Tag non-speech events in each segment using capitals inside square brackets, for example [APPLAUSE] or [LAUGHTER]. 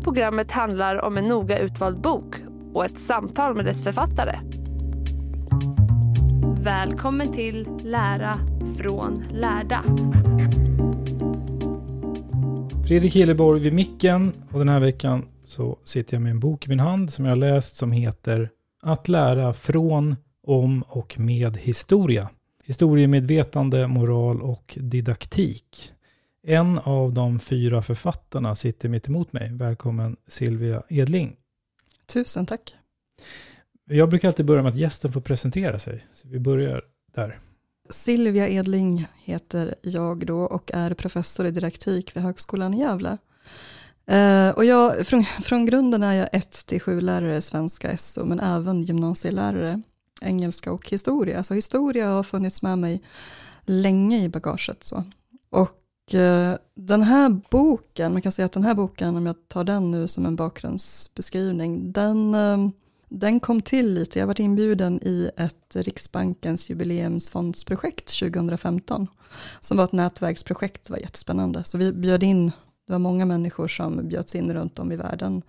Här programmet handlar om en noga utvald bok och ett samtal med dess författare. Välkommen till Lära från lärda. Fredrik Hilleborg vid micken och den här veckan så sitter jag med en bok i min hand som jag har läst som heter Att lära från, om och med historia. Historiemedvetande, moral och didaktik. En av de fyra författarna sitter mitt emot mig. Välkommen Silvia Edling. Tusen tack. Jag brukar alltid börja med att gästen får presentera sig. Så vi börjar där. Silvia Edling heter jag då och är professor i didaktik vid Högskolan i Gävle. Eh, och jag, från, från grunden är jag 1-7 lärare svenska SO, men även gymnasielärare engelska och historia. Så historia har funnits med mig länge i bagaget. Så. Och Eh, den här boken, man kan säga att den här boken, om jag tar den nu som en bakgrundsbeskrivning, den, eh, den kom till lite, jag varit inbjuden i ett Riksbankens jubileumsfondsprojekt 2015, som var ett nätverksprojekt, det var jättespännande. Så vi bjöd in, det var många människor som bjöds in runt om i världen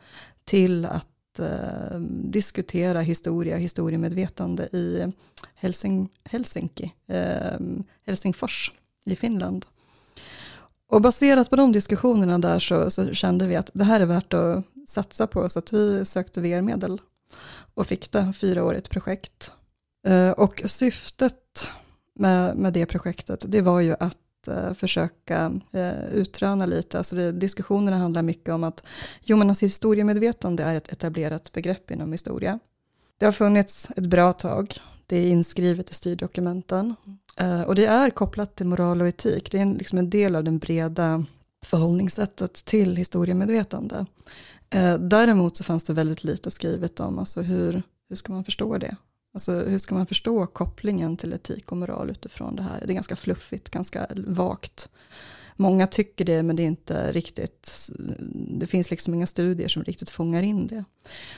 till att eh, diskutera historia, och historiemedvetande i Helsing, Helsinki, eh, Helsingfors i Finland. Och baserat på de diskussionerna där så, så, kände vi att det här är värt att satsa på, så att vi sökte VR-medel och fick det, fyraårigt projekt. Eh, och syftet med, med det projektet, det var ju att eh, försöka eh, utröna lite, alltså det, diskussionerna handlar mycket om att jo men alltså historiemedvetande är ett etablerat begrepp inom historia. Det har funnits ett bra tag, det är inskrivet i styrdokumenten Eh, och det är kopplat till moral och etik, det är en, liksom en del av den breda förhållningssättet till historiemedvetande. Eh, däremot så fanns det väldigt lite skrivet om alltså hur, hur ska man förstå det? Alltså hur ska man förstå kopplingen till etik och moral utifrån det här? Det är ganska fluffigt, ganska vagt. Många tycker det, men det är inte riktigt, det finns liksom inga studier som riktigt fångar in det.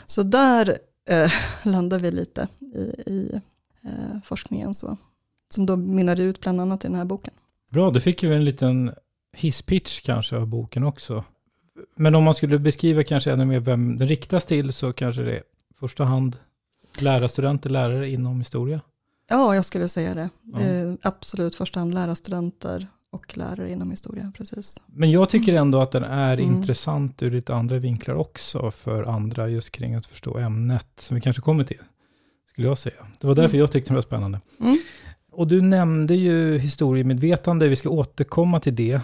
Så där eh, [LAUGHS] landar vi lite i, i eh, forskningen, så, som då mynnar ut bland annat i den här boken. Bra, du fick ju en liten hisspitch kanske av boken också. Men om man skulle beskriva kanske ännu mer vem den riktas till så kanske det är första hand lärarstudenter, lärare inom historia? Ja, jag skulle säga det. Ja. Eh, absolut första hand lärarstudenter och lärare inom historia, precis. Men jag tycker ändå att den är Mm. intressant ur lite andra vinklar också för andra just kring att förstå ämnet som vi kanske kommer till, skulle jag säga. Det var därför Mm. jag tyckte det var spännande. Mm. Och du nämnde ju historiemedvetande, vi ska återkomma till det.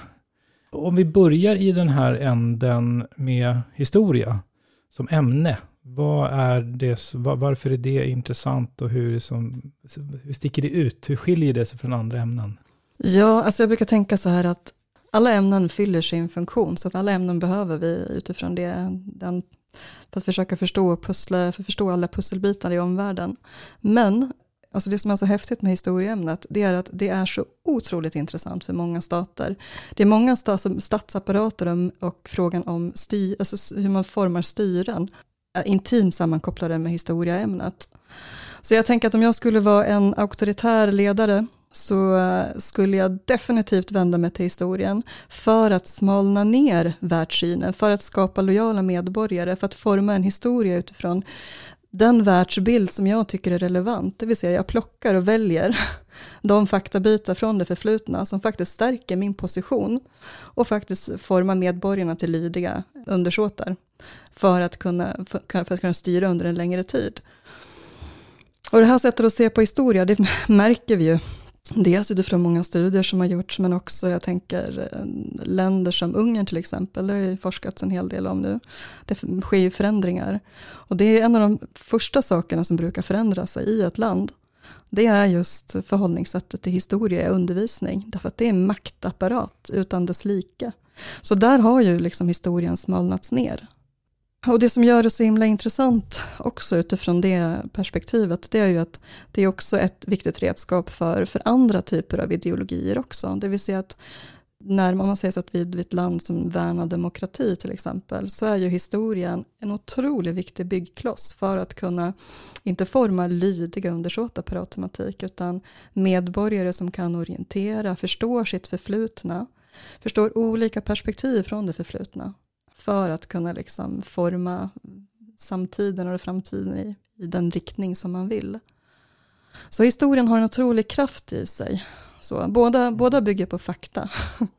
Om vi börjar i den här änden med historia som ämne, vad är det, varför är det intressant och hur, som, hur sticker det ut? Hur skiljer det sig från andra ämnen? Ja, alltså jag brukar tänka så här att alla ämnen fyller sin funktion, så att alla ämnen behöver vi utifrån det, den, för att försöka förstå, och pussla, för att förstå alla pusselbitar i omvärlden. Men Alltså det som är så häftigt med historieämnet, det är att det är så otroligt intressant för många stater. Det är många stats statsapparater och frågan om styr, alltså hur man formar styren är intimt sammankopplade med historieämnet. Så jag tänker att om jag skulle vara en auktoritär ledare så eh, skulle jag definitivt vända mig till historien för att smalna ner världssynen, för att skapa lojala medborgare, för att forma en historia utifrån den världsbild som jag tycker är relevant, det vill säga jag plockar och väljer [LAUGHS] de faktabitar från det förflutna som faktiskt stärker min position och faktiskt formar medborgarna till lydiga undersåtar för att kunna, för, att kunna styra under en längre tid. Och det här sättet att se på historia, det [LAUGHS] märker vi ju Dels utifrån många studier som har gjorts, men också jag tänker eh, länder som Ungern till exempel, det har ju forskats en hel del om nu. Det sker ju förändringar. Och det är en av de första sakerna som brukar förändra sig i ett land. Det är just förhållningssättet till historia i undervisning, därför att det är en maktapparat utan dess like. Så där har ju liksom historien smalnats ner. Och det som gör det så himla intressant också utifrån det perspektivet, det är ju att det är också ett viktigt redskap för, för andra typer av ideologier också. Det vill säga att när man säger att vi är ett land som värnar demokrati till exempel, så är ju historien en otroligt viktig byggkloss för att kunna, inte forma lydiga undersåtar per automatik, utan medborgare som kan orientera, förstår sitt förflutna, förstår olika perspektiv från det förflutna för att kunna liksom forma samtiden och framtiden i, i den riktning som man vill. Så historien har en otrolig kraft i sig. Så båda, båda bygger på fakta. [LAUGHS]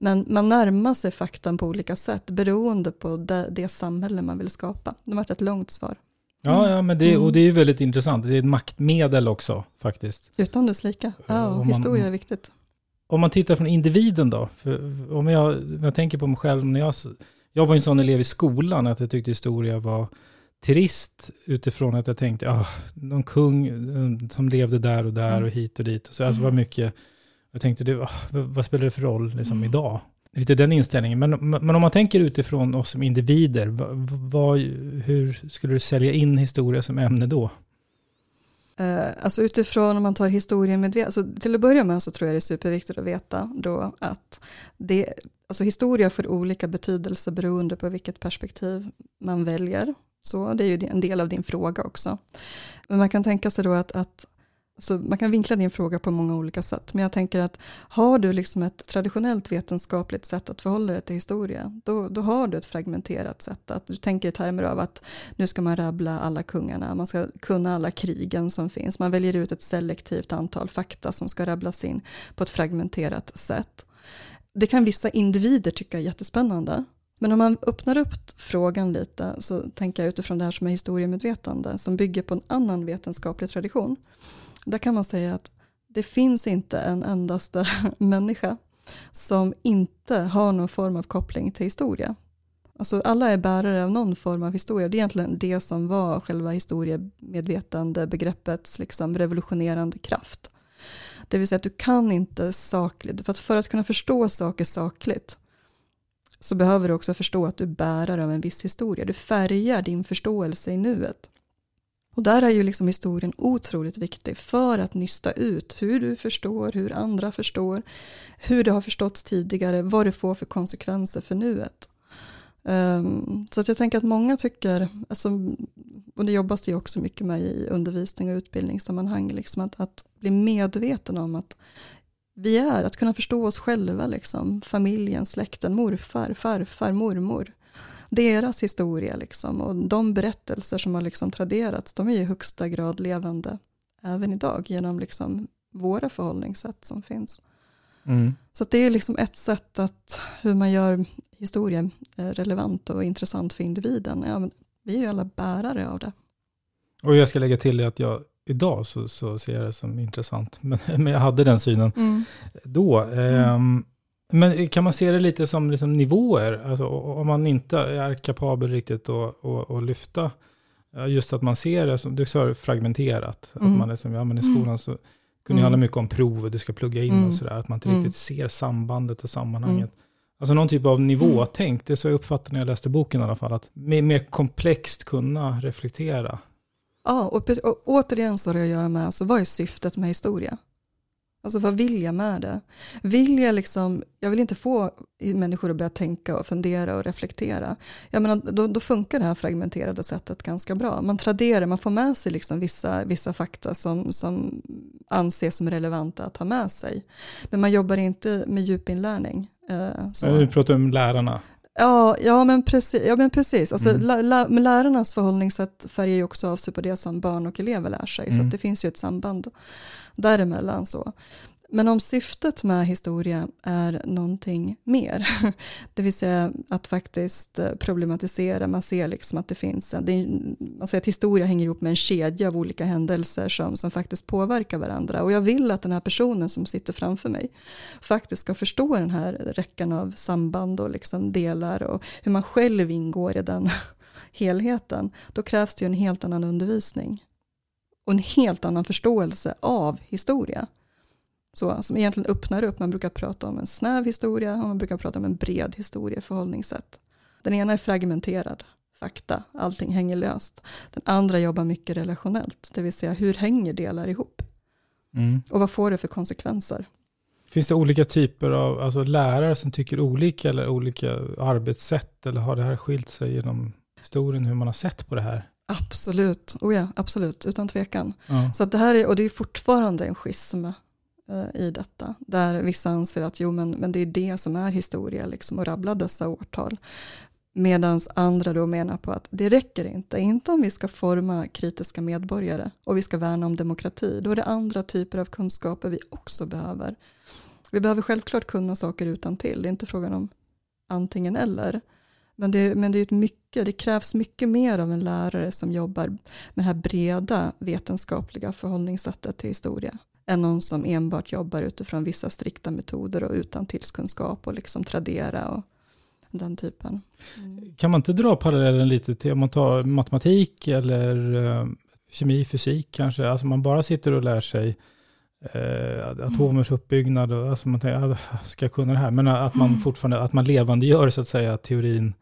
Men man närmar sig faktan på olika sätt beroende på det, det samhälle man vill skapa. Det har varit ett långt svar. Ja, ja men det, och det är väldigt intressant. Det är ett maktmedel också faktiskt. Utan dess lika. Ja, och historia är viktigt. Om man tittar från individen då. om, jag, om jag tänker på mig själv när jag jag var en sån elev i skolan att jag tyckte historia var trist utifrån att jag tänkte, ah, någon kung eh, som levde där och där och hit och dit. Och så, alltså var mm. mycket, jag tänkte, det, ah, vad spelar det för roll liksom, mm. idag? Lite den inställningen. Men, men om man tänker utifrån oss som individer, vad, hur skulle du sälja in historia som ämne då? Eh, alltså utifrån om man tar historien med alltså till att börja med så tror jag det är superviktigt att veta då att det, alltså historia får olika betydelse beroende på vilket perspektiv man väljer. Så det är ju en del av din fråga också. Men man kan tänka sig då att, att så man kan vinkla din fråga på många olika sätt, men jag tänker att har du liksom ett traditionellt vetenskapligt sätt att förhålla dig till historia, då, då har du ett fragmenterat sätt. Att du tänker i termer av att nu ska man rabbla alla kungarna, man ska kunna alla krigen som finns, man väljer ut ett selektivt antal fakta som ska rabblas in på ett fragmenterat sätt. Det kan vissa individer tycka är jättespännande, men om man öppnar upp frågan lite så tänker jag utifrån det här som är historiemedvetande som bygger på en annan vetenskaplig tradition. Där kan man säga att det finns inte en endaste [LAUGHS] människa som inte har någon form av koppling till historia. Alltså alla är bärare av någon form av historia. Det är egentligen det som var själva historiemedvetande begreppets liksom revolutionerande kraft. Det vill säga att du kan inte sakligt, för att, för att kunna förstå saker sakligt så behöver du också förstå att du är bärare av en viss historia. Du färgar din förståelse i nuet. Och där är ju liksom historien otroligt viktig för att nysta ut hur du förstår, hur andra förstår, hur det har förståtts tidigare, vad det får för konsekvenser för nuet. Um, så att jag tänker att många tycker, alltså, och det jobbas det ju också mycket med i undervisning och utbildningssammanhang, liksom att, att bli medveten om att vi är, att kunna förstå oss själva, liksom, familjen, släkten, morfar, farfar, mormor deras historia liksom, och de berättelser som har liksom traderats, de är i högsta grad levande även idag genom liksom våra förhållningssätt som finns. Mm. Så det är liksom ett sätt att hur man gör historien eh, relevant och intressant för individen. Ja, vi är ju alla bärare av det. Och jag ska lägga till det att jag idag så, så ser jag det som intressant, [LAUGHS] men, men jag hade den synen mm. då. Mm. Men kan man se det lite som liksom nivåer? Alltså, om man inte är kapabel riktigt att, att, att lyfta, just att man ser det som, du sa fragmenterat, mm. att man är som, ja men i skolan så kunde mm. handla mycket om prov du ska plugga in mm. och sådär, att man inte mm. riktigt ser sambandet och sammanhanget. Mm. Alltså någon typ av nivåtänk, mm. det är så jag uppfattade när jag läste boken i alla fall, att mer, mer komplext kunna reflektera. Ja, och, och återigen så har det att göra med, alltså, vad är syftet med historia? Alltså vad vill jag med det? Vill jag liksom, jag vill inte få människor att börja tänka och fundera och reflektera. Jag menar, då, då funkar det här fragmenterade sättet ganska bra. Man traderar, man får med sig liksom vissa, vissa fakta som, som anses som relevanta att ha med sig. Men man jobbar inte med djupinlärning. Eh, så. Nu pratar vi om lärarna. Ja, ja, men precis. Ja, men precis. Alltså, Mm. lä, lä, lärarnas förhållningssätt färgar ju också av sig på det som barn och elever lär sig. Så Mm. att det finns ju ett samband däremellan. Så. Men om syftet med historia är någonting mer, [LAUGHS] det vill säga att faktiskt eh, problematisera, man ser liksom att det finns, en, det är, man ser att historia hänger ihop med en kedja av olika händelser som, som faktiskt påverkar varandra. Och jag vill att den här personen som sitter framför mig faktiskt ska förstå den här räckan av samband och liksom delar och hur man själv ingår i den [LAUGHS] helheten. Då krävs det ju en helt annan undervisning och en helt annan förståelse av historia. Så, som egentligen öppnar upp, man brukar prata om en snäv historia och man brukar prata om en bred historia förhållningssätt. Den ena är fragmenterad, fakta, allting hänger löst. Den andra jobbar mycket relationellt, det vill säga hur hänger delar ihop? Mm. Och vad får det för konsekvenser? Finns det olika typer av alltså, lärare som tycker olika eller olika arbetssätt? Eller har det här skilt sig genom historien hur man har sett på det här? Absolut, oh ja, absolut, utan tvekan. Ja. Så det här är, och det är fortfarande en schism Eh, i detta, där vissa anser att jo men, men det är det som är historia, liksom, och rabbla dessa årtal. Medan andra då menar på att det räcker inte, inte om vi ska forma kritiska medborgare och vi ska värna om demokrati, då är det andra typer av kunskaper vi också behöver. Vi behöver självklart kunna saker utan till. det är inte frågan om antingen eller. Men det, men det, är ett mycket, det krävs mycket mer av en lärare som jobbar med det här breda vetenskapliga förhållningssättet till historia än någon som enbart jobbar utifrån vissa strikta metoder och utan tillskunskap och liksom tradera och den typen. Kan man inte dra parallellen lite till om man tar matematik eller eh, kemi, fysik kanske? Alltså man bara sitter och lär sig eh, atomers uppbyggnad och alltså man tänker, ah, ska jag kunna det här? Men att man fortfarande, att man levandegör så att säga teorin,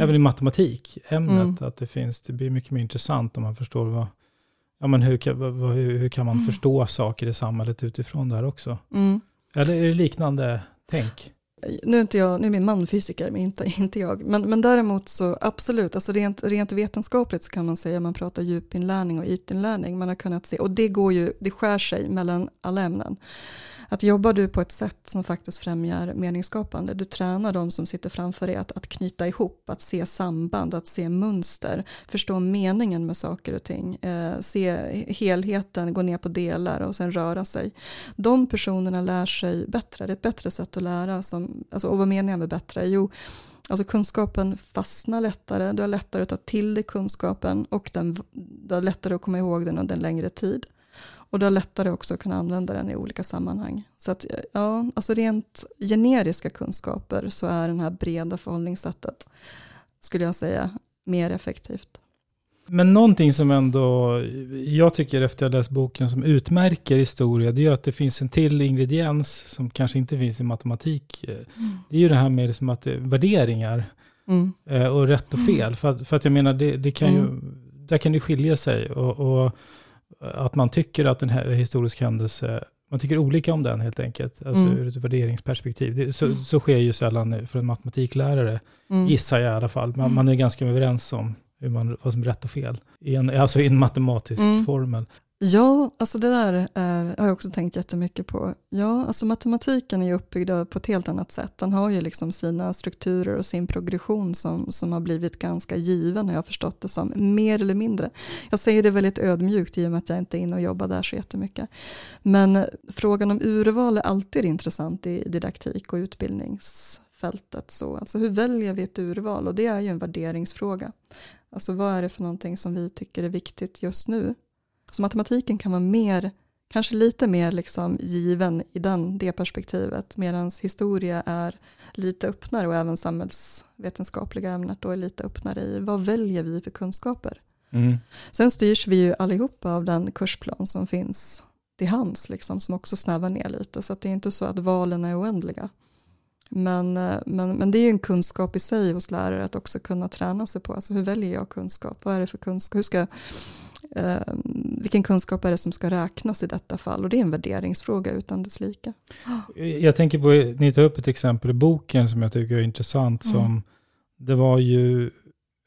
även i matematik, ämnet, Mm. att det finns, det blir mycket mer intressant om man förstår vad, ja men hur, hur, hur kan man förstå saker i samhället utifrån det här också? Mm. Eller är det liknande tänk? Nu är, inte jag, nu är min man fysiker, men inte, inte jag. Men, men däremot så absolut, alltså rent, rent vetenskapligt så kan man säga, man pratar djupinlärning och ytinlärning, man har kunnat se, och det går ju, det skär sig mellan alla ämnen. Att jobbar du på ett sätt som faktiskt främjar meningsskapande, du tränar de som sitter framför dig att, att knyta ihop, att se samband, att se mönster, förstå meningen med saker och ting, eh, se helheten, gå ner på delar och sen röra sig. De personerna lär sig bättre, det är ett bättre sätt att lära. Som, alltså, och vad menar jag med bättre? Jo, alltså kunskapen fastnar lättare, du har lättare att ta till dig kunskapen och den, du har lättare att komma ihåg den under en längre tid. Och du har lättare också att kunna använda den i olika sammanhang. Så att, ja, alltså rent generiska kunskaper så är den här breda förhållningssättet, skulle jag säga, mer effektivt. Men någonting som ändå, jag tycker efter att ha läst boken, som utmärker historia, det är att det finns en till ingrediens som kanske inte finns i matematik. Det är ju det här med liksom att det, värderingar Mm. eh, och rätt och fel. För, att, för att jag menar, det, det kan ju, Mm. där kan det skilja sig. Och, och att man tycker att en historisk händelse, man tycker olika om den helt enkelt. Alltså Mm. ur ett värderingsperspektiv. Det, så, så sker ju sällan för en matematiklärare, Mm. gissar jag i alla fall. Man, man är ganska överens om hur man, vad som är rätt och fel. I en, alltså i en matematisk Mm. formel. Ja, alltså det där är, har jag också tänkt jättemycket på. Ja, alltså matematiken är ju uppbyggd på ett helt annat sätt. Den har ju liksom sina strukturer och sin progression som, som har blivit ganska given, har jag förstått det som, mer eller mindre. Jag säger det väldigt ödmjukt i och med att jag inte är inne och jobbar där så jättemycket. Men frågan om urval är alltid intressant i didaktik och utbildningsfältet. Så, alltså hur väljer vi ett urval? Och det är ju en värderingsfråga. Alltså vad är det för någonting som vi tycker är viktigt just nu? Så matematiken kan vara mer, kanske lite mer liksom given i den, det perspektivet, medan historia är lite öppnare och även samhällsvetenskapliga ämnet då är lite öppnare i vad väljer vi för kunskaper. Mm. Sen styrs vi ju allihopa av den kursplan som finns till hands, liksom, som också snävar ner lite, så att det är inte så att valen är oändliga. Men, eh, men, men det är ju en kunskap i sig hos lärare att också kunna träna sig på, alltså hur väljer jag kunskap, vad är det för kunskap, hur ska eh, vilken kunskap är det som ska räknas i detta fall? Och det är en värderingsfråga utan dess like. Jag tänker på, ni tar upp ett exempel i boken som jag tycker är intressant. Mm. Som, det var ju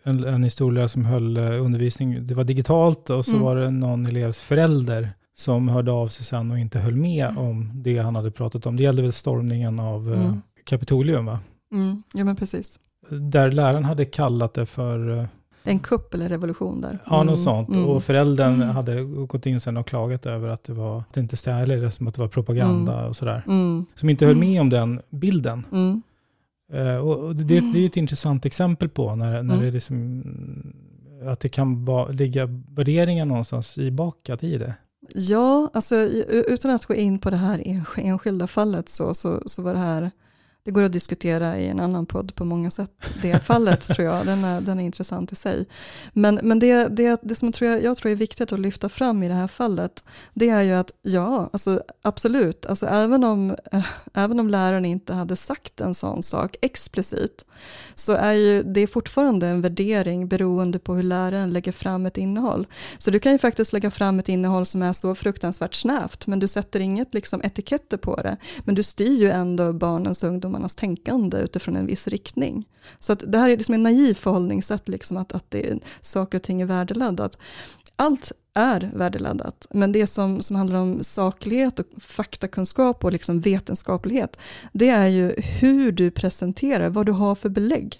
en, en historia som höll eh, undervisning, det var digitalt och så Mm. var det någon elevs förälder som hörde av sig sen och inte höll med Mm. om det han hade pratat om. Det gällde väl stormningen av eh, Mm. Kapitolium va? Mm, ja men precis. Där läraren hade kallat det för, eh, En kupp eller revolution där. ja något Mm, sånt. mm. Och föräldern Mm. hade gått in sen och klagat över att det var, att det inte stämde, eller som att det var propaganda och sådär. Mm, Som inte höll Mm. med om den bilden. mm, Eh, och det, det är ju ett intressant exempel på när, när Mm. det liksom, att det kan va, ligga värderingar någonstans i bakat i det. Ja, alltså utan att gå in på det här ensk- enskilda fallet så, så, så var det här, det går att diskutera i en annan podd på många sätt, det fallet tror jag, den är, den är intressant i sig. Men, men det, det, det som jag tror, jag, jag tror är viktigt att lyfta fram i det här fallet, det är ju att ja, alltså absolut, alltså även om, äh, även om läraren inte hade sagt en sån sak explicit, så är ju det fortfarande en värdering beroende på hur läraren lägger fram ett innehåll. Så du kan ju faktiskt lägga fram ett innehåll som är så fruktansvärt snävt, men du sätter inget liksom etiketter på det. Men du styr ju ändå barnens och ungdomarnas tänkande utifrån en viss riktning. Så att det här är liksom en naiv förhållningssätt, liksom att, att det, saker och ting är värdeladdat. Allt är värdeladdat, men det som, som handlar om saklighet och faktakunskap och liksom vetenskaplighet, det är ju hur du presenterar, vad du har för belägg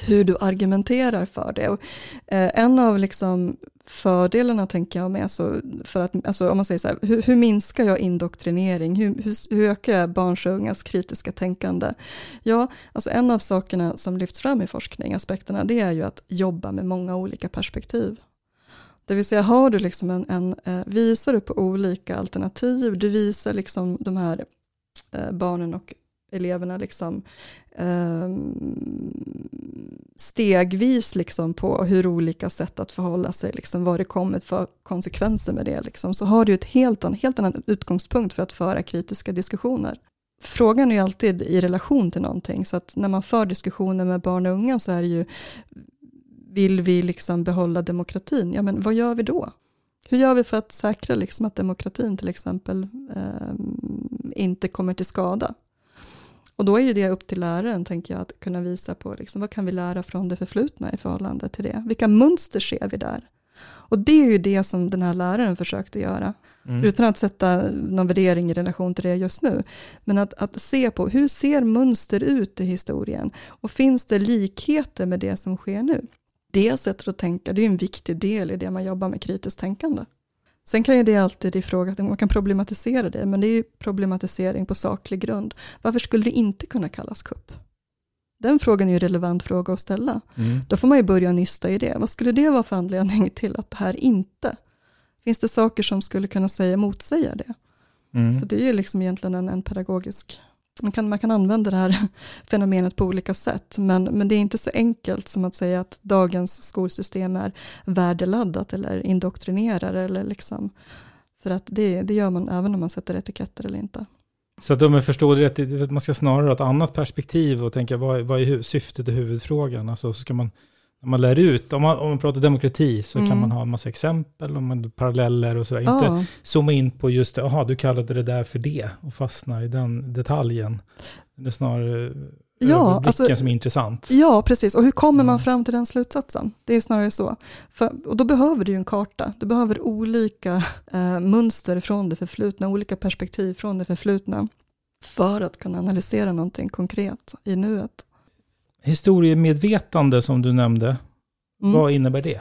hur du argumenterar för det. Och, eh, en av liksom fördelarna tänker jag med, alltså, för att, alltså, om man säger så här, hur, hur minskar jag indoktrinering? Hur, hur, hur ökar jag barns och ungas kritiska tänkande? Ja, alltså en av sakerna som lyfts fram i forskning, aspekterna, det är ju att jobba med många olika perspektiv. Det vill säga, har du liksom en, en eh, visar du på olika alternativ, du visar liksom de här eh, barnen och eleverna liksom ehm, stegvis liksom på hur olika sätt att förhålla sig, liksom vad det kommer för konsekvenser med det, liksom, så har du ett helt, en helt annan utgångspunkt för att föra kritiska diskussioner. Frågan är ju alltid i relation till någonting, så att när man för diskussioner med barn och unga så är det ju, vill vi liksom behålla demokratin? Ja, men vad gör vi då? Hur gör vi för att säkra liksom att demokratin till exempel ehm, inte kommer till skada? Och då är ju det upp till läraren, tänker jag, att kunna visa på liksom, vad kan vi lära från det förflutna i förhållande till det? Vilka mönster ser vi där? Och det är ju det som den här läraren försökte göra, Mm. utan att sätta någon värdering i relation till det just nu. Men att, att se på hur ser mönster ut i historien? Och finns det likheter med det som sker nu? Det sättet att tänka, det är en viktig del i det man jobbar med kritiskt tänkande. Sen kan ju det alltid ifrågasättas, man kan problematisera det, men det är ju problematisering på saklig grund. Varför skulle det inte kunna kallas kupp? Den frågan är ju en relevant fråga att ställa. Mm. Då får man ju börja nysta i det. Vad skulle det vara för anledning till att det här inte? Finns det saker som skulle kunna säga motsäga det? Mm. Så det är ju liksom egentligen en, en pedagogisk... Man kan, man kan använda det här [LAUGHS] fenomenet på olika sätt, men, men det är inte så enkelt som att säga att dagens skolsystem är värdeladdat eller indoktrinerar eller liksom... För att det, det gör man även om man sätter etiketter eller inte. Så att om jag förstår det rätt, man ska snarare ha ett annat perspektiv och tänka vad, är- vad är syftet och huvudfrågan? Alltså så ska man, när man lär ut, om man, om man pratar demokrati så kan Mm. man ha en massa exempel, om man, paralleller och sådär. Inte Ja, zooma in på just det, jaha du kallade det där för det och fastna i den detaljen. Det är snarare Ja, överblicken alltså- som är intressant. Ja, precis. Och hur kommer man fram till den slutsatsen? Det är snarare så. För, och då behöver du ju en karta. Du behöver olika [LAUGHS] eh, mönster från det förflutna, olika perspektiv från det förflutna för att kunna analysera någonting konkret i nuet. Historiemedvetande som du nämnde, Mm. vad innebär det?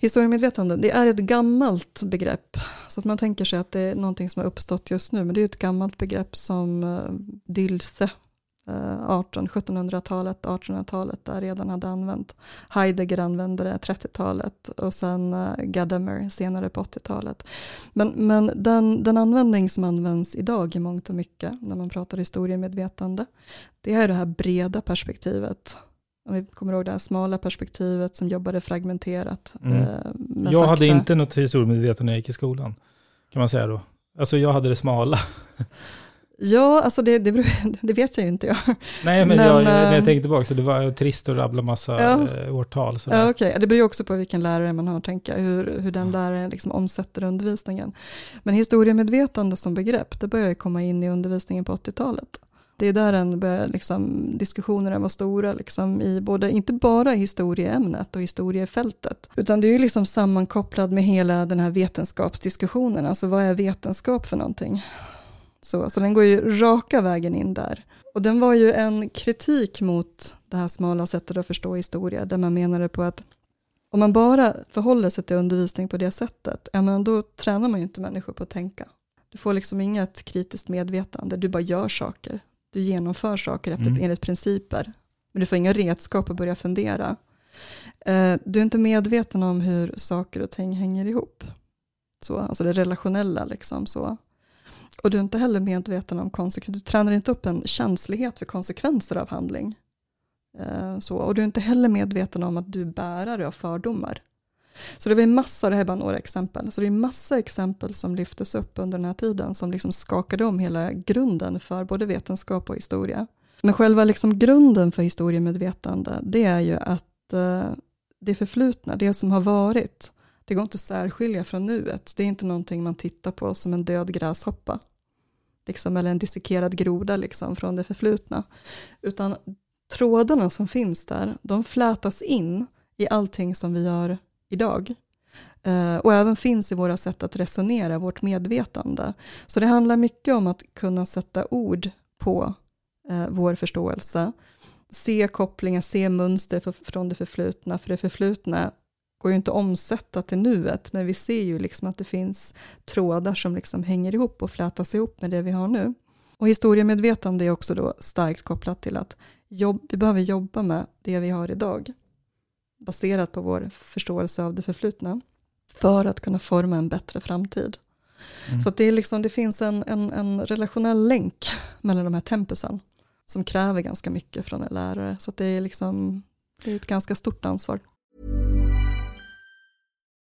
Historiemedvetande, det är ett gammalt begrepp. Så att man tänker sig att det är någonting som har uppstått just nu, men det är ett gammalt begrepp som uh, Dylse, eh, 18, 1700-talet, 1800-talet där redan hade använt. Heidegger använde det 30-talet och sen uh, Gadamer senare på 80-talet. Men, men den, den användning som används idag i mångt och mycket när man pratar historiemedvetande, det är det här breda perspektivet. Om vi kommer ihåg det här smala perspektivet som jobbade fragmenterat. Mm. eh, Jag hade fakta. inte något historiemedvetande när jag gick i skolan, kan man säga då. Alltså jag hade det smala. [LAUGHS] Ja, alltså det, det, [LAUGHS] det, vet jag ju inte jag. Nej, men, men jag, när jag tänkte tillbaka så det var trist att rabbla massa ja, eh, årtal. Sådär. Ja, okay. Det beror ju också på vilken lärare man har, tänka, hur, hur den läraren liksom omsätter undervisningen. Men historiemedvetande som begrepp, det börjar komma in i undervisningen på 80-talet. Det är där den börjar, liksom, diskussionerna var stora, liksom, i både, inte bara historieämnet och historiefältet, utan det är ju liksom sammankopplad med hela den här vetenskapsdiskussionen, alltså vad är vetenskap för någonting? Så, så den går ju raka vägen in där. Och den var ju en kritik mot det här smala sättet att förstå historia, där man menade på att om man bara förhåller sig till undervisning på det sättet, ja, men då tränar man ju inte människor på att tänka. Du får liksom inget kritiskt medvetande, du bara gör saker. Du genomför saker efter, mm. enligt principer, men du får inga redskap att börja fundera. Eh, du är inte medveten om hur saker och ting hänger ihop. Så, alltså det relationella liksom så. Och du är inte heller medveten om konsekvenser, du tränar inte upp en känslighet för konsekvenser av handling. Eh, så, och du är inte heller medveten om att du är bärare av fördomar. Så det var massa, det här är bara några exempel, så det är massa exempel som lyftes upp under den här tiden som liksom skakade om hela grunden för både vetenskap och historia. Men själva liksom grunden för historiemedvetande, det är ju att eh, det förflutna, det som har varit, det går inte att särskilja från nuet. Det är inte någonting man tittar på som en död gräshoppa. Liksom, eller en dissekerad groda liksom, från det förflutna. Utan trådarna som finns där, de flätas in i allting som vi gör idag. Eh, och även finns i våra sätt att resonera, vårt medvetande. Så det handlar mycket om att kunna sätta ord på eh, vår förståelse. Se kopplingar, se mönster för, från det förflutna, för det förflutna går ju inte att omsätta till nuet, men vi ser ju liksom att det finns trådar som liksom hänger ihop och flätas ihop med det vi har nu. Och historiemedvetande är också då starkt kopplat till att jobb, vi behöver jobba med det vi har idag, baserat på vår förståelse av det förflutna, för att kunna forma en bättre framtid. Mm. Så det, är liksom, det finns en, en, en relationell länk mellan de här tempusen, som kräver ganska mycket från en lärare. Så det är, liksom, det är ett ganska stort ansvar.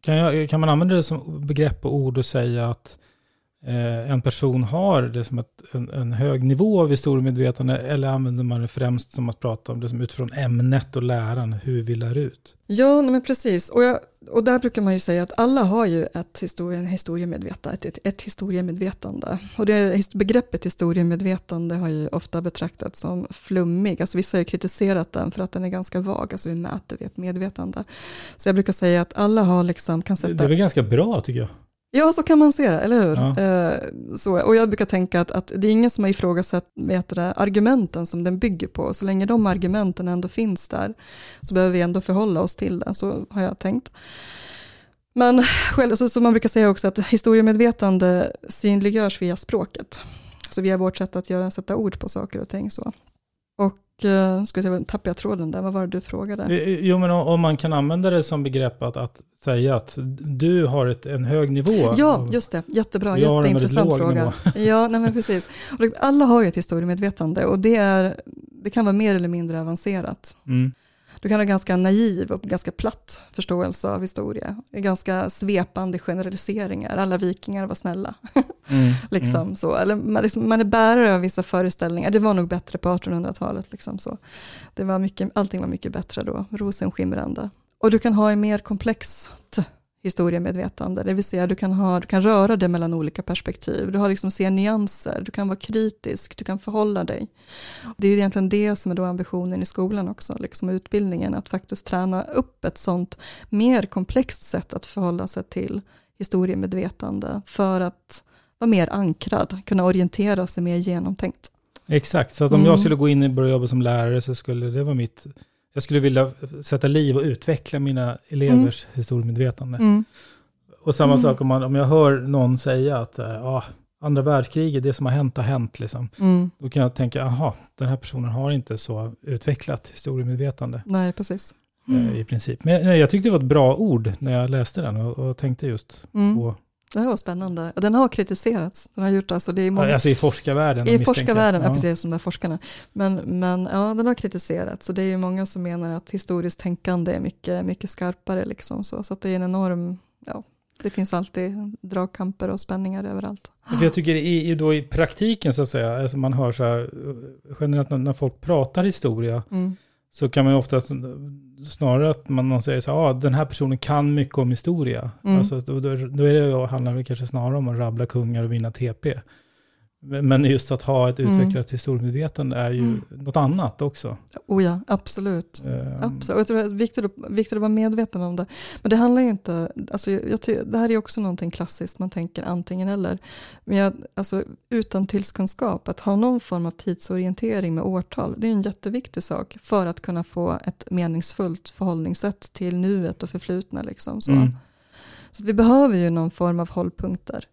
Kan, jag, kan man använda det som begrepp och ord och säga att eh, en person har det som ett, en, en, hög nivå av historiemedvetande eller använder man det främst som att prata om det som utifrån ämnet och läran, hur vi lär ut? Ja, men precis. Och, jag, och där brukar man ju säga att alla har ju ett historie, historiemedvetande, ett, ett historiemedvetande. Och det, begreppet historiemedvetande har ju ofta betraktats som flummig. Alltså vissa har ju kritiserat den för att den är ganska vag, alltså vi mäter vi ett medvetande. Så jag brukar säga att alla har liksom, kan sätta... Det är väl ganska bra tycker jag. Ja, så kan man se det, eller hur? Ja. Eh, så, och jag brukar tänka att, att det är ingen som har ifrågasatt vet det, argumenten som den bygger på. Så länge de argumenten ändå finns där så behöver vi ändå förhålla oss till det, så har jag tänkt. Men själv, så, så man brukar säga också att historiemedvetande synliggörs via språket. Så via vårt sätt att göra, sätta ord på saker och ting. Så. Och, eh, ska vi se, tappade jag tråden där, vad var det du frågade? Eh, Jo, men om man kan använda det som begrepp att, att säga att du har ett, en hög nivå. Ja, just det. Jättebra. Jag Jätteintressant fråga. Ja, nej men precis. Alla har ju ett historiemedvetande och det, är, det kan vara mer eller mindre avancerat. Mm. Du kan ha ganska naiv och ganska platt förståelse av historia. Ganska svepande generaliseringar. Alla vikingar var snälla. Mm. [LAUGHS] liksom så. Eller man, liksom, man är bärare av vissa föreställningar. Det var nog bättre på 1800-talet. Liksom så. Det var mycket, allting var mycket bättre då. Rosenskimrande. Och du kan ha en mer komplext historiemedvetande. Det vill säga du kan, ha, du kan röra dig mellan olika perspektiv. Du har liksom se nyanser. Du kan vara kritisk. Du kan förhålla dig. Det är ju egentligen det som är då ambitionen i skolan också. Liksom utbildningen. Att faktiskt träna upp ett sånt mer komplext sätt att förhålla sig till historiemedvetande. För att vara mer ankrad. Kunna orientera sig mer genomtänkt. Exakt, så att om Mm. jag skulle gå in och börja jobba som lärare så skulle det vara mitt... Jag skulle vilja sätta liv och utveckla mina elevers historiemedvetande. Mm. Och samma Mm. sak om, man, om jag hör någon säga att ja, andra världskriget, det som har hänt har hänt. Liksom. Mm. Då kan jag tänka, aha, den här personen har inte så utvecklat historiemedvetande Nej, precis. eh, i princip. Men nej, jag tyckte det var ett bra ord när jag läste den och, och tänkte just Mm. på, Det här var spännande. Den har kritiserats. Den har gjort alltså, det är många, alltså i forskarvärlden. I forskarvärlden, ja. Ja. precis som de där forskarna. Men, men ja, den har kritiserats. Så det är ju många som menar att historiskt tänkande är mycket, mycket skarpare. Liksom så. så att det är en enorm, ja, det finns alltid dragkamper och spänningar överallt. För jag tycker i, då i praktiken så att säga, alltså man hör så här, generellt när, när folk pratar historia, Mm. Så kan man ju ofta snarare att man säger så här, ah, den här personen kan mycket om historia. Mm. Alltså, då, då, är det, handlar det kanske snarare om att rabbla kungar och vinna TP. Men just att ha ett Mm. utvecklat historiemedvetande är ju Mm. något annat också. Oh ja, absolut. Ehm, Absolut. Och Jag tror det är viktigt att, viktigt att vara medveten om det. Men det handlar ju inte, alltså jag, det här är också någonting klassiskt, man tänker antingen eller. Men jag, alltså, utan tillskunskap, att ha någon form av tidsorientering med årtal, det är en jätteviktig sak för att kunna få ett meningsfullt förhållningssätt till nuet och förflutna. Liksom, så. Mm. så vi behöver ju någon form av hållpunkter.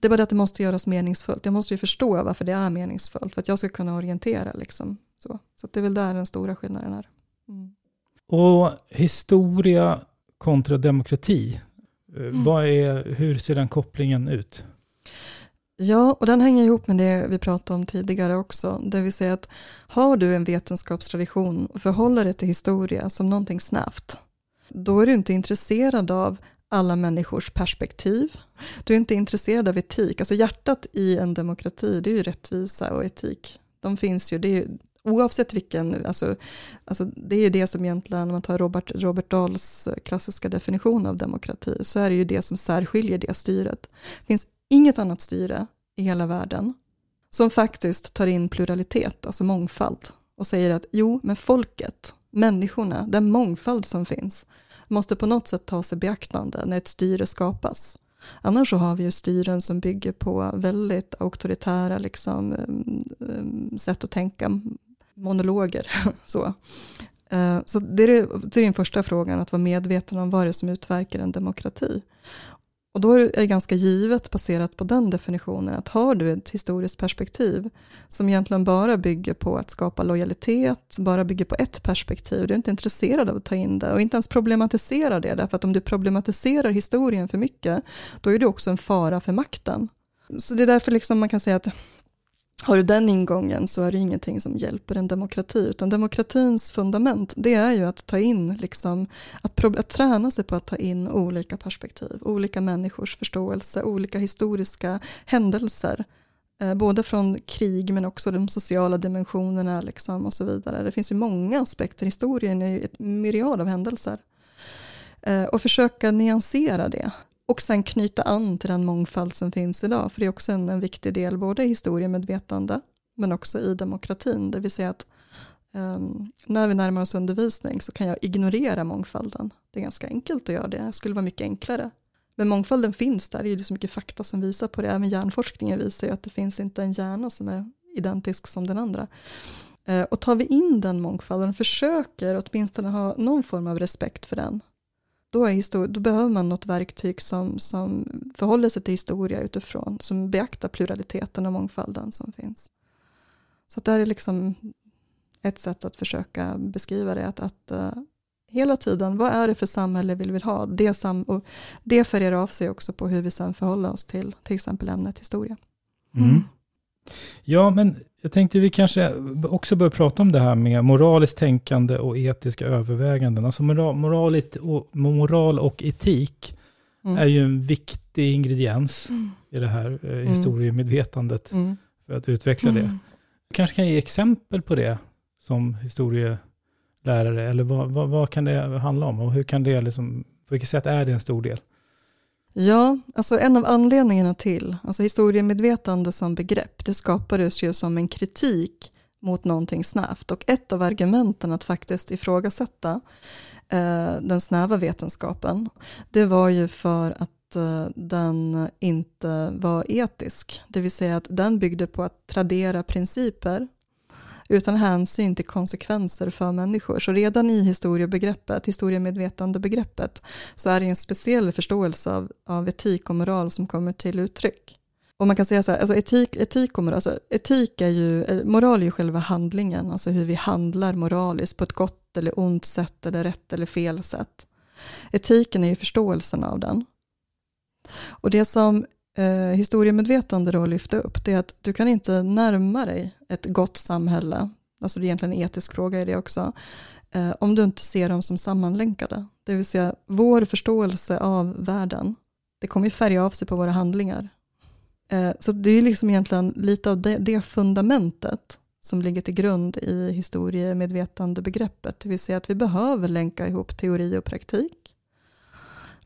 Det är bara det att det måste göras meningsfullt. Jag måste ju förstå varför det är meningsfullt, för att jag ska kunna orientera. Liksom. Så, så det är väl där den stora skillnaden är. Mm. Och historia kontra demokrati, eh, Mm. vad är, hur ser den kopplingen ut? Ja, och den hänger ihop med det vi pratade om tidigare också. Det vill säga att har du en vetenskapstradition och förhåller dig till historia som någonting snävt, då är du inte intresserad av alla människors perspektiv. Du är inte intresserad av etik. Alltså hjärtat i en demokrati, det är ju rättvisa och etik. De finns ju, det är ju oavsett vilken, alltså, alltså det är ju det som egentligen, om man tar Robert, Robert Dahls klassiska definition av demokrati, så är det ju det som särskiljer det styret. Det finns inget annat styre i hela världen som faktiskt tar in pluralitet, alltså mångfald, och säger att jo, men folket, människorna, den mångfald som finns, måste på något sätt tas i beaktande när ett styre skapas. Annars så har vi ju styren som bygger på väldigt auktoritära liksom, um, um, sätt att tänka, monologer. [LAUGHS] så eh, så det är, det är den första frågan, att vara medveten om vad det är som utverkar en demokrati. Och då är det ganska givet, baserat på den definitionen, att har du ett historiskt perspektiv som egentligen bara bygger på att skapa lojalitet, bara bygger på ett perspektiv, du är inte intresserad av att ta in det och inte ens problematisera det, därför att om du problematiserar historien för mycket, då är det också en fara för makten. Så det är därför liksom man kan säga att har du den ingången så är det ingenting som hjälper en demokrati, utan demokratins fundament, det är ju att ta in, liksom, att, att träna sig på att ta in olika perspektiv, olika människors förståelse, olika historiska händelser, eh, både från krig men också de sociala dimensionerna liksom, och så vidare. Det finns ju många aspekter, historien är ju ett myriad av händelser. Eh, och försöka nyansera det. Och sen knyta an till den mångfald som finns idag, för det är också en, en viktig del både i historiemedvetande, men också i demokratin, det vill säga att um, när vi närmar oss undervisning så kan jag ignorera mångfalden. Det är ganska enkelt att göra det, det skulle vara mycket enklare. Men mångfalden finns där, det är ju så mycket fakta som visar på det. Även hjärnforskningen visar ju att det finns inte en hjärna som är identisk som den andra. Eh, och tar vi in den mångfalden försöker åtminstone ha någon form av respekt för den, då, är då behöver man något verktyg som, som förhåller sig till historia utifrån, som beaktar pluraliteten och mångfalden som finns. Så att det här är liksom ett sätt att försöka beskriva det. Att, att uh, hela tiden, vad är det för samhälle vi vill ha? Det, sam och det färgar av sig också på hur vi sen förhåller oss till till exempel ämnet historia. Mm. Ja, men jag tänkte vi kanske också bör prata om det här med moraliskt tänkande och etiska överväganden. Alltså moral, och, moral och etik mm. är ju en viktig ingrediens mm. i det här eh, mm. historiemedvetandet mm. för att utveckla det. Mm. Du kanske kan ge exempel på det som historielärare, eller vad, vad, vad, kan det handla om? Och hur kan det liksom, på vilket sätt är det en stor del? Ja, alltså en av anledningarna till, alltså historiemedvetande som begrepp, det skapades ju som en kritik mot någonting snävt. Och ett av argumenten att faktiskt ifrågasätta eh, den snäva vetenskapen, det var ju för att eh, den inte var etisk. Det vill säga att den byggde på att tradera principer utan hänsyn till konsekvenser för människor. Så redan i historiebegreppet, historiemedvetandebegreppet, så är det en speciell förståelse av, av etik och moral som kommer till uttryck. Och man kan säga så här, alltså etik, etik och moral, alltså etik är ju, moral är ju själva handlingen, alltså hur vi handlar moraliskt på ett gott eller ont sätt eller rätt eller fel sätt. Etiken är ju förståelsen av den. Och det som eh, historiemedvetande då lyfta upp, det är att du kan inte närma dig ett gott samhälle, alltså det är egentligen en etisk fråga i det också, eh, om du inte ser dem som sammanlänkade. Det vill säga vår förståelse av världen, det kommer ju färga av sig på våra handlingar. Eh, så det är liksom egentligen lite av det, det fundamentet som ligger till grund i historiemedvetandebegreppet, det vill säga att vi behöver länka ihop teori och praktik,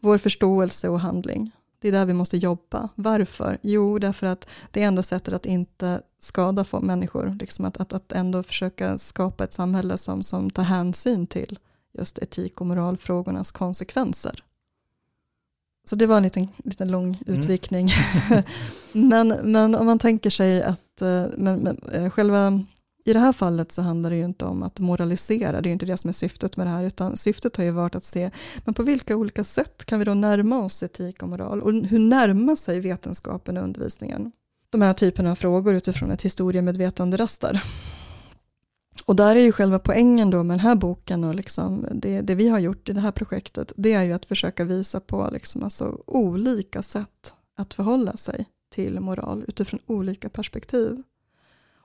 vår förståelse och handling. Det är där vi måste jobba. Varför? Jo, därför att det är enda sättet att inte skada människor. Liksom att, att, att ändå försöka skapa ett samhälle som, som tar hänsyn till just etik och moralfrågornas konsekvenser. Så det var en liten, liten lång mm. utvikning. Mm. [LAUGHS] men, men om man tänker sig att eh, men, men, eh, själva i det här fallet så handlar det ju inte om att moralisera, det är ju inte det som är syftet med det här, utan syftet har ju varit att se, men på vilka olika sätt kan vi då närma oss etik och moral? Och hur närmar sig vetenskapen och undervisningen? De här typerna av frågor utifrån ett historiemedvetande rastar. Och där är ju själva poängen då med den här boken och liksom det, det vi har gjort i det här projektet, det är ju att försöka visa på liksom alltså olika sätt att förhålla sig till moral utifrån olika perspektiv.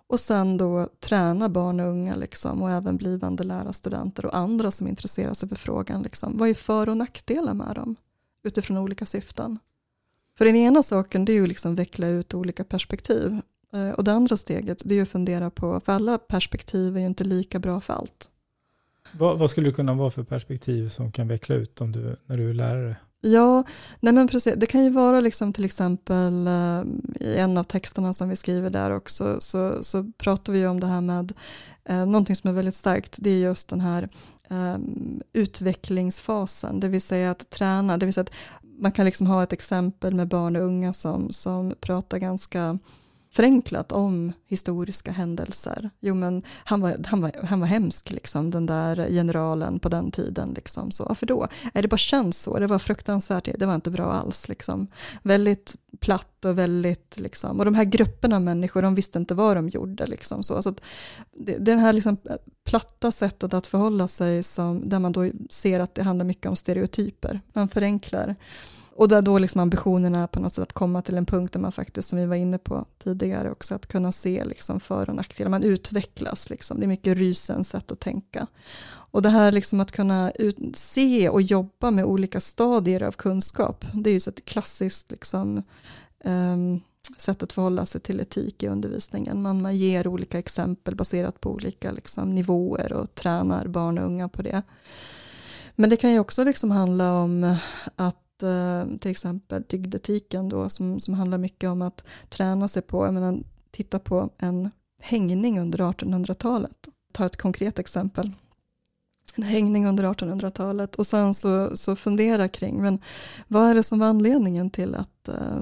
Och sen då träna barn och unga liksom, och även blivande lärarstudenter och andra som intresserar sig för frågan. Liksom. Vad är för och nackdelar med dem utifrån olika syften? För den ena saken det är ju liksom veckla ut olika perspektiv. Eh, och det andra steget det är att fundera på, för alla perspektiv är ju inte lika bra för allt. Vad, vad skulle det kunna vara för perspektiv som kan veckla ut om du, när du är lärare? Ja, nej men precis. Det kan ju vara liksom till exempel eh, i en av texterna som vi skriver där också så, så pratar vi om det här med eh, någonting som är väldigt starkt. Det är just den här eh, utvecklingsfasen, det vill säga att träna. Det vill säga att man kan liksom ha ett exempel med barn och unga som, som pratar ganska förenklat om historiska händelser. Jo men han var, han var, han var hemsk liksom, den där generalen på den tiden. Liksom. Så, varför då? Nej, det bara känns så, det var fruktansvärt, det var inte bra alls. Liksom. Väldigt platt och väldigt, liksom, och de här grupperna av människor, de visste inte vad de gjorde. Liksom, så. så det, det här liksom platta sättet att förhålla sig, som, där man då ser att det handlar mycket om stereotyper. Man förenklar. Och där då liksom ambitionen är på något sätt att komma till en punkt där man faktiskt, som vi var inne på tidigare också, att kunna se liksom för och nackdelar. Man utvecklas, liksom. det är mycket rysens sätt att tänka. Och det här liksom att kunna ut, se och jobba med olika stadier av kunskap, det är ju så ett klassiskt liksom, um, sätt att förhålla sig till etik i undervisningen. Man, man ger olika exempel baserat på olika liksom, nivåer och tränar barn och unga på det. Men det kan ju också liksom handla om att Eh, till exempel dygdetiken då som, som handlar mycket om att träna sig på, jag menar, titta på en hängning under 1800-talet. Ta ett konkret exempel. En hängning under 1800-talet och sen så, så fundera kring, men vad är det som var anledningen till att att eh,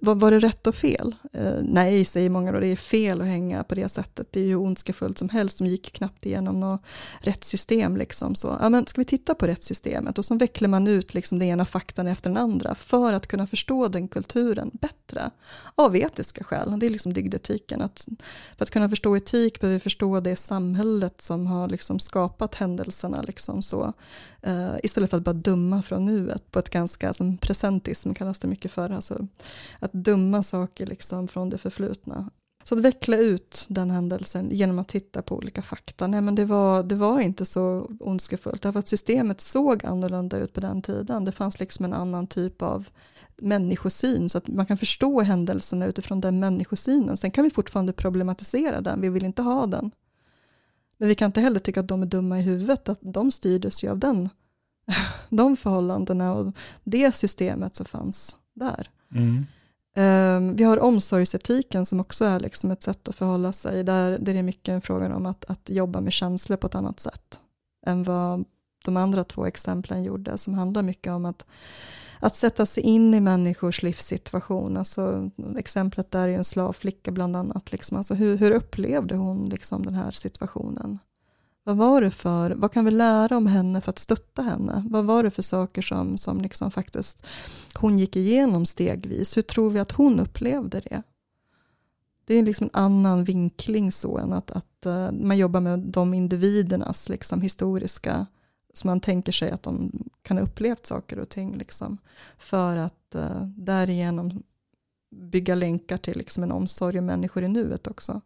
var, var det rätt och fel? Eh, nej, säger många då, det är fel att hänga på det sättet. Det är ju ondskefullt som helst, de gick knappt igenom något rättssystem. Liksom, så. Ja, men ska vi titta på rättssystemet? Och så vecklar man ut liksom, den ena faktan efter den andra för att kunna förstå den kulturen bättre. Av etiska skäl, det är liksom dygdetiken. Att, för att kunna förstå etik behöver vi förstå det samhället som har liksom, skapat händelserna. Liksom, så. Uh, istället för att bara döma från nuet på ett ganska, som presentism kallas det mycket för, alltså att döma saker liksom från det förflutna. Så att veckla ut den händelsen genom att titta på olika fakta. Nej men det var, det var inte så ondskefullt, därför att systemet såg annorlunda ut på den tiden. Det fanns liksom en annan typ av människosyn, så att man kan förstå händelserna utifrån den människosynen. Sen kan vi fortfarande problematisera den, vi vill inte ha den. Men vi kan inte heller tycka att de är dumma i huvudet, att de styrdes ju av den, [LAUGHS] de förhållandena och det systemet som fanns där. Mm. Um, vi har omsorgsetiken som också är liksom ett sätt att förhålla sig, där, där det är mycket en fråga om att, att jobba med känslor på ett annat sätt än vad de andra två exemplen gjorde, som handlar mycket om att, att sätta sig in i människors livssituation. Alltså, exemplet där är en slavflicka bland annat. Liksom. Alltså, hur, hur upplevde hon liksom, den här situationen? Vad var det för, vad kan vi lära om henne för att stötta henne? Vad var det för saker som, som liksom faktiskt hon gick igenom stegvis? Hur tror vi att hon upplevde det? Det är liksom en annan vinkling så än att, att eh, man jobbar med de individernas liksom, historiska, som man tänker sig att de kan ha upplevt saker och ting. Liksom, för att uh, därigenom bygga länkar till liksom, en omsorg om människor i nuet också.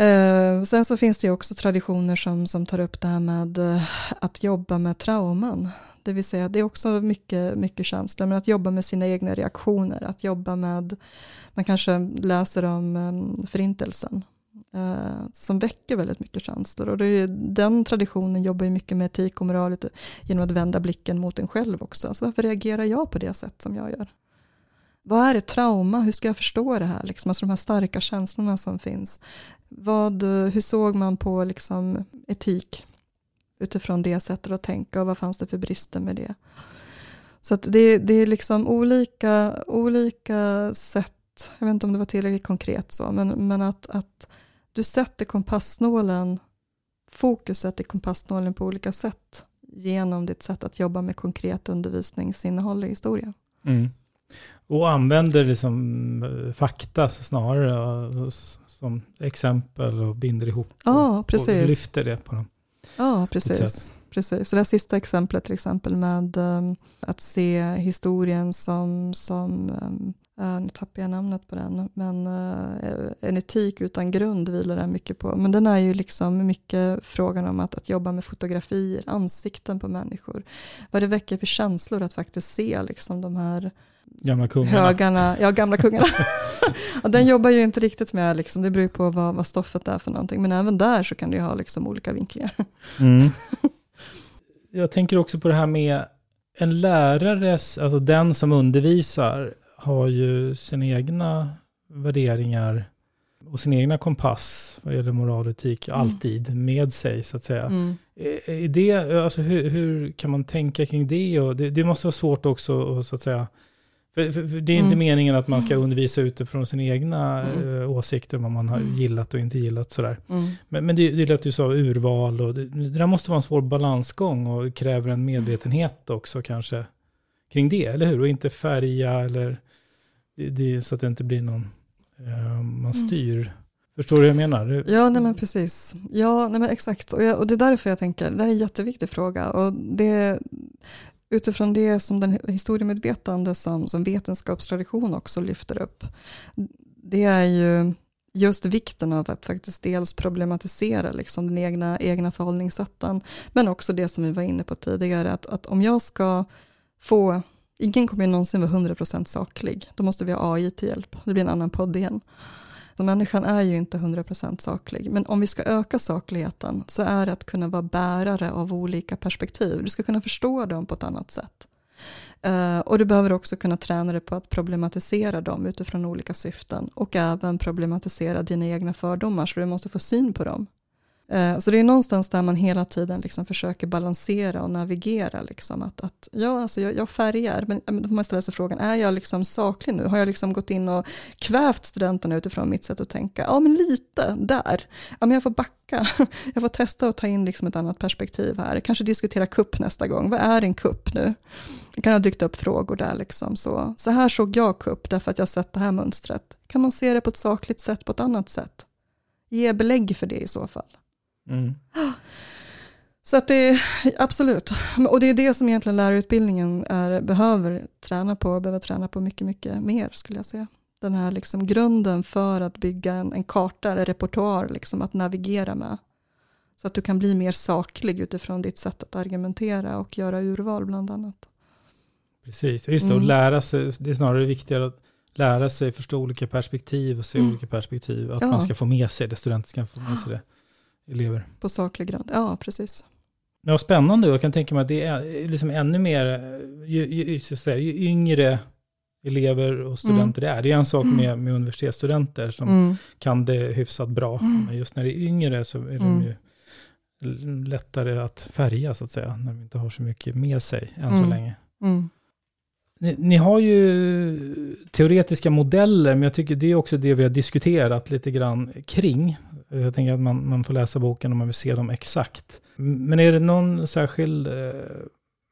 Eh, sen så finns det ju också traditioner som, som tar upp det här med eh, att jobba med trauman. Det vill säga, det är också mycket, mycket känslor, men att jobba med sina egna reaktioner, att jobba med, man kanske läser om ehm, förintelsen, eh, som väcker väldigt mycket känslor. Och det är, den traditionen jobbar ju mycket med etik och moral genom att vända blicken mot en själv också. Alltså varför reagerar jag på det sätt som jag gör? Vad är ett trauma? Hur ska jag förstå det här? Liksom, alltså de här starka känslorna som finns. Vad, eh, hur såg man på liksom, etik utifrån det sättet att tänka och vad fanns det för brister med det? Så det, det är liksom olika, olika sätt, jag vet inte om det var tillräckligt konkret så, men, men att, att du sätter kompassnålen, fokuset i kompassnålen på olika sätt genom ditt sätt att jobba med konkret undervisningsinnehåll i historia. Mm. Och använder liksom eh, fakta snarare eh, som exempel och binder ihop ja, och, och lyfter det på dem. Ja, precis. precis. Så det sista exemplet till exempel med um, att se historien som, som um, uh, nu tappar jag namnet på den, men uh, en etik utan grund vilar det mycket på. Men den är ju liksom mycket frågan om att, att jobba med fotografier, ansikten på människor. Vad det väcker för känslor att faktiskt se liksom de här Gamla kungarna. Högarna, ja gamla kungarna. [LAUGHS] och den jobbar ju inte riktigt med, liksom, det beror ju på vad, vad stoffet är för någonting, men även där så kan det ju ha liksom olika vinklingar. Mm. [LAUGHS] Jag tänker också på det här med en lärares, alltså den som undervisar, har ju sina egna värderingar och sin egna kompass vad gäller moral och etik mm. alltid med sig så att säga. Mm. Är det, alltså hur, hur, kan man tänka kring det? Och det? Det måste vara svårt också att så att säga för, för, för det är inte mm. meningen att man ska undervisa utifrån sina egna mm. äh, åsikter vad man har mm. gillat och inte gillat. Sådär. Mm. Men, men det, det lät ju så urval och det, det där måste vara en svår balansgång och kräver en medvetenhet också kanske kring det, eller hur? Och inte färga eller det, det, så att det inte blir någon, äh, man mm. styr. Förstår du vad jag menar? Ja, nej men precis. Ja, nej men exakt. Och, jag, och det är därför jag tänker, det här är en jätteviktig fråga. Och det, utifrån det som den historiemedvetande som, som vetenskapstradition också lyfter upp, det är ju just vikten av att faktiskt dels problematisera liksom den egna, egna förhållningssätten, men också det som vi var inne på tidigare, att, att om jag ska få, ingen kommer ju någonsin vara 100% saklig, då måste vi ha AI till hjälp, det blir en annan podd igen. Så människan är ju inte 100% saklig. Men om vi ska öka sakligheten så är det att kunna vara bärare av olika perspektiv. Du ska kunna förstå dem på ett annat sätt. Eh, och du behöver också kunna träna dig på att problematisera dem utifrån olika syften och även problematisera dina egna fördomar så du måste få syn på dem. Eh, så det är någonstans där man hela tiden liksom försöker balansera och navigera. Liksom. Att, att, ja, alltså jag, jag färgar, men då får man ställa sig frågan, är jag liksom saklig nu? Har jag liksom gått in och kvävt studenterna utifrån mitt sätt att tänka? Ja, men lite där. Ja, men jag får backa. [LAUGHS] Jag får testa att ta in liksom ett annat perspektiv här. Kanske diskutera kupp nästa gång. Vad är en kupp nu? Det kan ha dykt upp frågor där. Liksom. Så, så här såg jag kupp därför att jag sett det här mönstret. Kan man se det på ett sakligt sätt på ett annat sätt? Ge belägg för det i så fall. Mm. Så att det, absolut. Och det är det som egentligen lärarutbildningen är, behöver träna på, behöver träna på mycket, mycket mer skulle jag säga. Den här liksom grunden för att bygga en, en karta eller repertoar liksom att navigera med. Så att du kan bli mer saklig utifrån ditt sätt att argumentera och göra urval bland annat. Precis, just det, och Mm. lära sig, det är snarare viktigare att lära sig förstå olika perspektiv och se Mm. olika perspektiv. Att Ja. man ska få med sig det, studenter ska få med sig det, elever. På saklig grund, ja precis. Ja, spännande. Jag kan tänka mig att det är liksom ännu mer, ju, ju, säga, ju yngre elever och studenter det är. Det är en sak med, med universitetsstudenter som Mm. kan det hyfsat bra. Mm. Men just när det är yngre så är de Mm. ju lättare att färga så att säga. När de inte har så mycket med sig än så Mm. länge. Mm. Ni, ni har ju teoretiska modeller, men jag tycker det är också det vi har diskuterat lite grann kring. Jag tänker att man, man får läsa boken om man vill se dem exakt. Men är det någon särskild eh,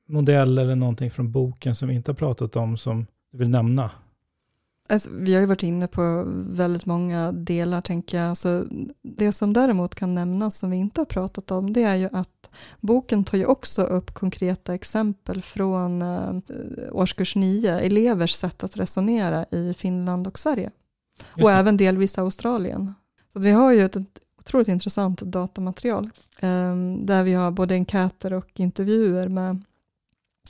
modell eller någonting från boken som vi inte har pratat om som du vill nämna? Alltså, vi har ju varit inne på väldigt många delar tänker jag. Så det som däremot kan nämnas som vi inte har pratat om det är ju att boken tar ju också upp konkreta exempel från eh, årskurs 9, elevers sätt att resonera i Finland och Sverige. Just och det. även delvis Australien. Så vi har ju ett otroligt intressant datamaterial eh, där vi har både enkäter och intervjuer med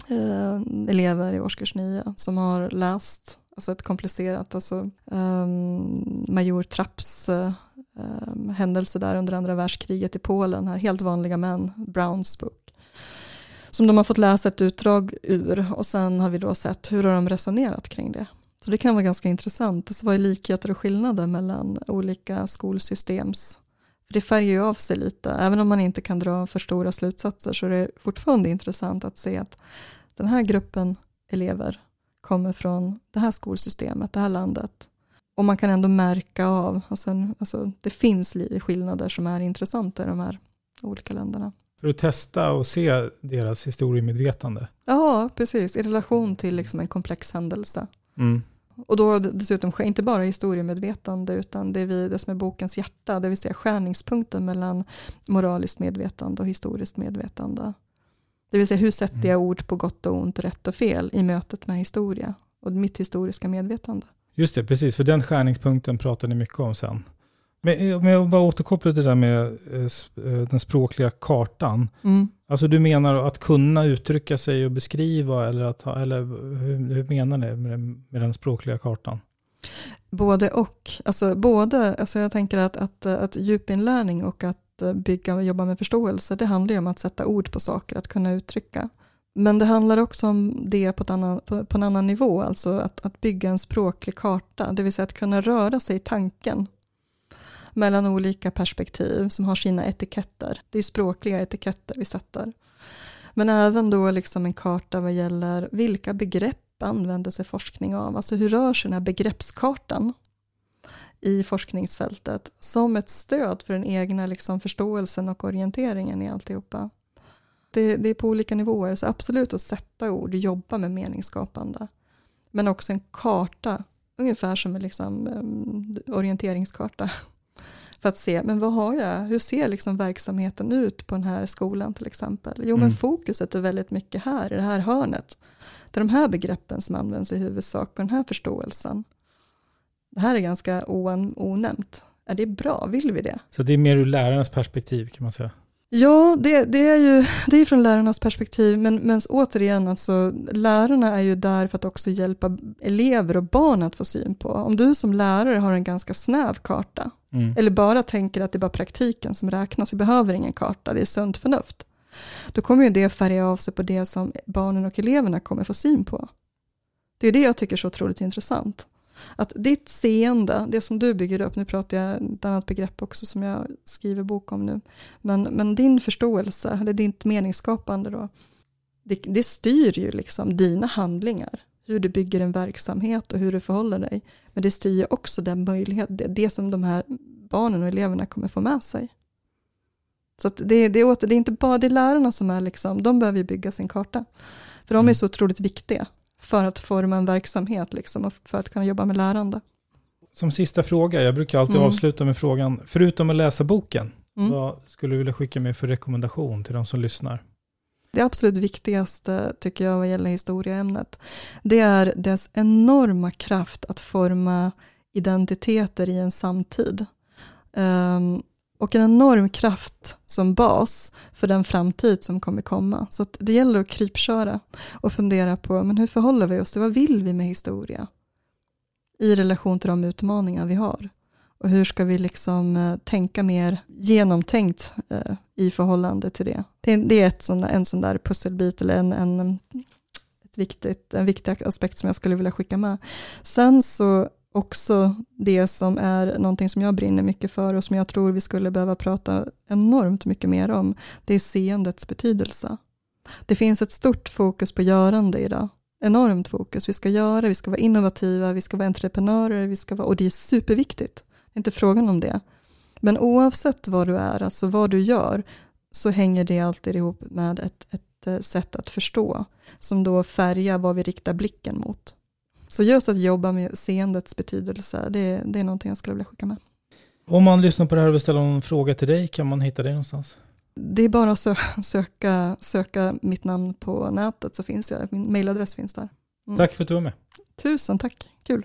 eh, elever i årskurs 9 som har läst alltså ett komplicerat, alltså ehm, um, Major Trapps uh, um, händelse där under andra världskriget i Polen, här helt vanliga män, Browns bok. Som de har fått läsa ett utdrag ur och sen har vi då sett hur har de resonerat kring det. Så det kan vara ganska intressant. Och så vad är likheter och skillnader mellan olika skolsystems för det färgar ju av sig lite. Även om man inte kan dra för stora slutsatser så är det fortfarande intressant att se att den här gruppen elever kommer från det här skolsystemet, det här landet. Och man kan ändå märka av, alltså, alltså det finns skillnader som är intressanta i de här olika länderna. För att testa och se deras historiemedvetande. Ja, precis, i relation till liksom en komplex händelse. Mm. Och då dessutom inte bara historiemedvetande utan det, är vi, det som är bokens hjärta, det vill säga skärningspunkten mellan moraliskt medvetande och historiskt medvetande. Det vill säga hur sätter jag ord på gott och ont, rätt och fel i mötet med historia och mitt historiska medvetande. Just det, precis. För den skärningspunkten pratade ni mycket om sen. Men om jag bara återkopplar till det där med eh, eh, den språkliga kartan. Mm. Alltså du menar att kunna uttrycka sig och beskriva eller, att eller hur, hur menar ni med, med den språkliga kartan? Både och. Alltså, både, alltså jag tänker att, att, att djupinlärning och att bygga och jobba med förståelse, det handlar ju om att sätta ord på saker, att kunna uttrycka. Men det handlar också om det på, ett annan, på, på en annan nivå, alltså att, att bygga en språklig karta, det vill säga att kunna röra sig i tanken mellan olika perspektiv som har sina etiketter. Det är språkliga etiketter vi sätter. Men även då liksom en karta vad gäller vilka begrepp använder sig forskning av? Alltså hur rör sig den här begreppskartan i forskningsfältet som ett stöd för den egna liksom förståelsen och orienteringen i alltihopa? Det, det är på olika nivåer, så absolut att sätta ord, jobba med meningsskapande. Men också en karta, ungefär som en liksom, um, orienteringskarta. [LAUGHS] För att se, men vad har jag? Hur ser liksom verksamheten ut på den här skolan till exempel? Jo, men Mm. fokuset är väldigt mycket här, i det här hörnet. Det är de här begreppen som används i huvudsak och den här förståelsen. Det här är ganska onämnt. Är det bra? Vill vi det? Så det är mer ur lärarnas perspektiv kan man säga. Ja, det, det är ju det är från lärarnas perspektiv, men, men återigen, alltså, lärarna är ju där för att också hjälpa elever och barn att få syn på. Om du som lärare har en ganska snäv karta, Mm. eller bara tänker att det är bara praktiken som räknas, vi behöver ingen karta, det är sunt förnuft. Då kommer ju det färga av sig på det som barnen och eleverna kommer få syn på. Det är det jag tycker är så otroligt intressant. Att ditt seende, det som du bygger upp, nu pratar jag ett annat begrepp också som jag skriver bok om nu, men, men din förståelse, eller ditt meningsskapande då, det, det styr ju liksom dina handlingar, hur du bygger en verksamhet och hur du förhåller dig. Men det styr ju också den möjlighet, det, det som de här barnen och eleverna kommer få med sig. Så det, det, är, det är inte bara det är lärarna som är liksom, de behöver ju bygga sin karta. För de är mm. så otroligt viktiga för att forma en verksamhet liksom, och för att kunna jobba med lärande. Som sista fråga, jag brukar alltid mm. avsluta med frågan, förutom att läsa boken, mm. vad skulle du vilja skicka med för rekommendation till de som lyssnar? Det absolut viktigaste, tycker jag, vad gäller historieämnet, det är dess enorma kraft att forma identiteter i en samtid. Um, och en enorm kraft som bas för den framtid som kommer komma. Så det gäller att krypköra och fundera på men hur förhåller vi oss till vad vill vi med historia? I relation till de utmaningar vi har. Och hur ska vi liksom eh, tänka mer genomtänkt eh, i förhållande till det? Det, det är ett sån, en sån där pusselbit eller en, en, ett viktigt, en viktig aspekt som jag skulle vilja skicka med. Sen så också det som är någonting som jag brinner mycket för och som jag tror vi skulle behöva prata enormt mycket mer om, det är seendets betydelse. Det finns ett stort fokus på görande idag. Enormt fokus. Vi ska göra, vi ska vara innovativa, vi ska vara entreprenörer, vi ska vara, och det är superviktigt. Det är inte frågan om det. Men oavsett vad du är, alltså vad du gör, så hänger det alltid ihop med ett, ett eh, sätt att förstå, som då färgar vad vi riktar blicken mot. Så just att jobba med seendets betydelse, det, det är någonting jag skulle vilja skicka med. Om man lyssnar på det här och vill ställa någon fråga till dig, kan man hitta dig någonstans? Det är bara att söka, söka mitt namn på nätet så finns jag, min mailadress finns där. Mm. Tack för att du var med. Tusen tack, kul.